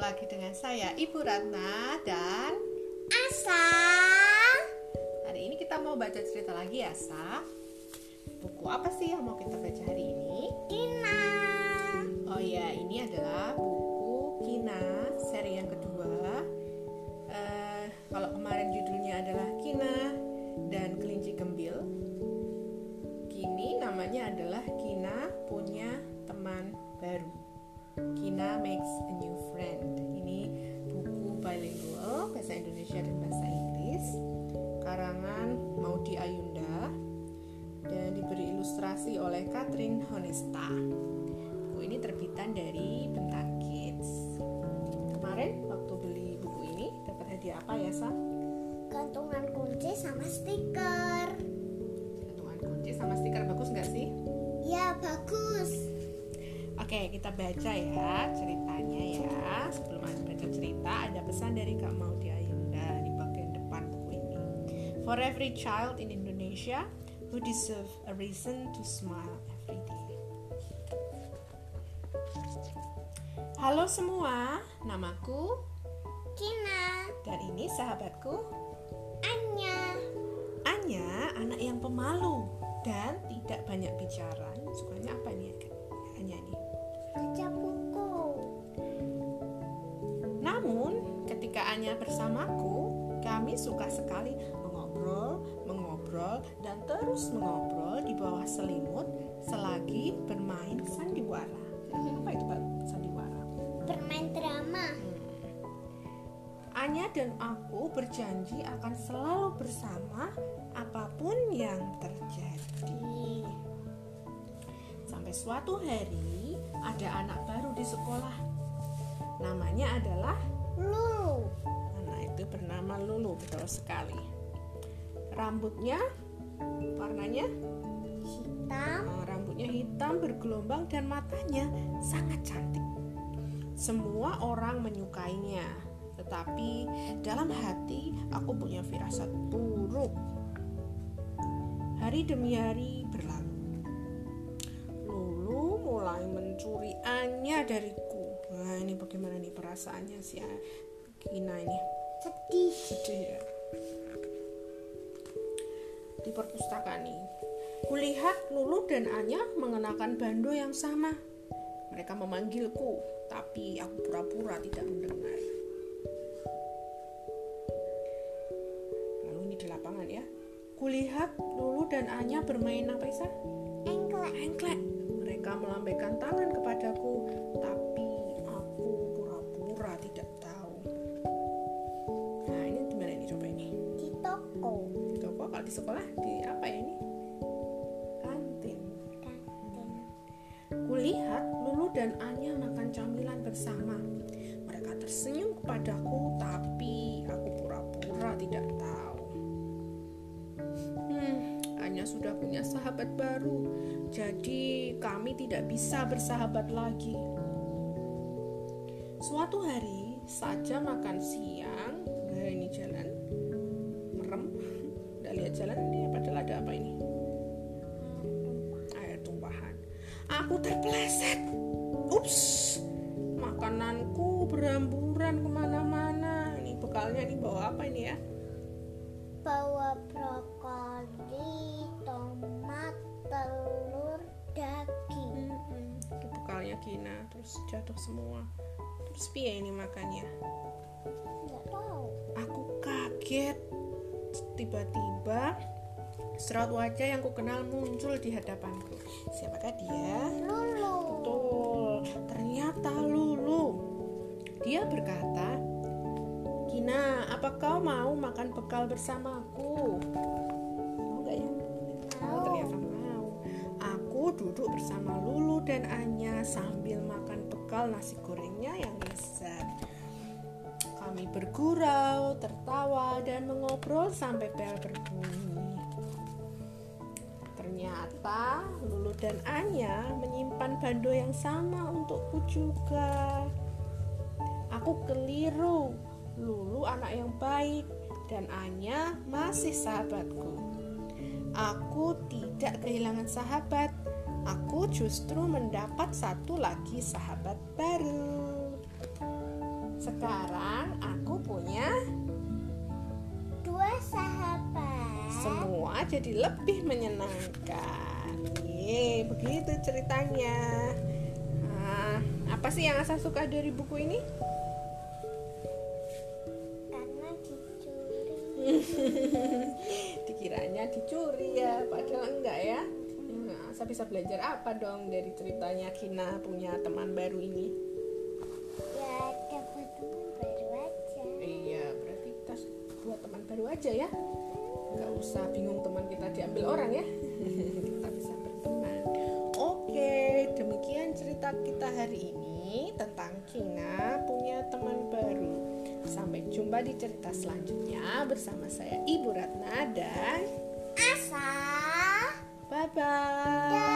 lagi dengan saya Ibu Ratna dan Asa. Hari ini kita mau baca cerita lagi ya Sa Buku apa sih yang mau kita baca hari ini? Kina. Oh ya ini adalah buku Kina seri yang kedua Eh, Kalau kemarin judulnya adalah Kina dan Kelinci Gembil Kini namanya adalah Kina punya teman baru Kina makes a new friend. Ini buku bilingual bahasa Indonesia dan bahasa Inggris. Karangan Maudi Ayunda dan diberi ilustrasi oleh Catherine Honesta. Buku ini terbitan dari Bentar Kids. Kemarin waktu beli buku ini dapat hadiah apa ya, Sa? Gantungan kunci sama stiker. Gantungan kunci sama stiker bagus nggak sih? Ya bagus. Oke, kita baca ya ceritanya ya. Sebelum baca cerita, ada pesan dari Kak Maudi Ayunda di bagian depan buku ini. For every child in Indonesia who deserve a reason to smile every day. Halo semua, namaku Kina. dan ini sahabatku Anya. Anya, anak yang pemalu dan tidak banyak bicara. Sukanya apa nih Anya nih? Baca buku. Namun, ketika Anya bersamaku, kami suka sekali mengobrol, mengobrol, dan terus mengobrol di bawah selimut selagi bermain sandiwara. Apa itu Pak sandiwara? Bermain drama. Anya dan aku berjanji akan selalu bersama apa pun yang terjadi. Sampai suatu hari ada anak baru di sekolah. Namanya adalah Lulu. Anak itu bernama Lulu, betul sekali. Rambutnya warnanya Hitam. eh, rambutnya hitam bergelombang dan matanya sangat cantik. Semua orang menyukainya, tetapi dalam hati aku punya firasat buruk. Hari demi hari mulai mencuri Anya dariku. Nah, ini bagaimana nih perasaannya si Kina ini? Sedih. Sedih ya. Di perpustakaan nih, kulihat Lulu dan Anya mengenakan bando yang sama. Mereka memanggilku, tapi aku pura-pura tidak mendengar. Lalu ini di lapangan ya. Kulihat Lulu dan Anya bermain apa Isa? Engklek. Engklek. Melambaikan tangan kepadaku, tapi aku pura-pura tidak tahu. Nah, ini di mana ini coba ini? Di toko. Di toko kalau di sekolah di apa ya ini? Kantin. Kantin. Kulihat Lulu dan Anya makan camilan bersama. Mereka tersenyum kepadaku, tapi Hmm, Anya sudah punya sahabat baru, jadi kami tidak bisa bersahabat lagi. Suatu hari, saja makan siang, nah ini jalan, merem, udah lihat jalan ini padahal ada apa ini? air tumpahan. Aku terpeleset. Ups, makananku berhamburan ke mana-mana. Ini bekalnya ini bawa apa ini ya? Bawa brokoli, tomat, telur, daging. Itu bekalnya Gina, terus jatuh semua. Terus piye ini makannya? Nggak tahu. Aku kaget. Tiba-tiba serat wajah yang kukenal muncul di hadapanku. Siapakah dia? Lulu. Betul, ternyata Lulu. Dia berkata, apa kau mau makan bekal bersamaku? Mau gak ya? Oh, Mau. ternyata mau. Aku duduk bersama Lulu dan Anya sambil makan bekal nasi gorengnya yang lezat. Kami bergurau, tertawa, dan mengobrol sampai bel berbunyi. Ternyata Lulu dan Anya menyimpan bando yang sama untukku juga. Aku keliru. Lulu anak yang baik dan Anya masih sahabatku. Aku tidak kehilangan sahabat. Aku justru mendapat satu lagi sahabat baru. Sekarang aku punya Dua sahabat. semua jadi lebih menyenangkan. Yeay, begitu ceritanya. Nah, apa sih yang Asa suka dari buku ini? Dikiranya dicuri ya, padahal enggak ya. Nah, Asa bisa belajar apa dong dari ceritanya Kina punya teman baru ini? Ya dapat teman baru aja. Iya, berarti kita buat teman baru aja ya. Nggak usah bingung teman kita diambil orang ya. kita bisa berteman. Oke, demikian cerita kita hari ini tentang Kina. Sampai jumpa di cerita selanjutnya bersama saya Ibu Ratna dan Asa. bye bye.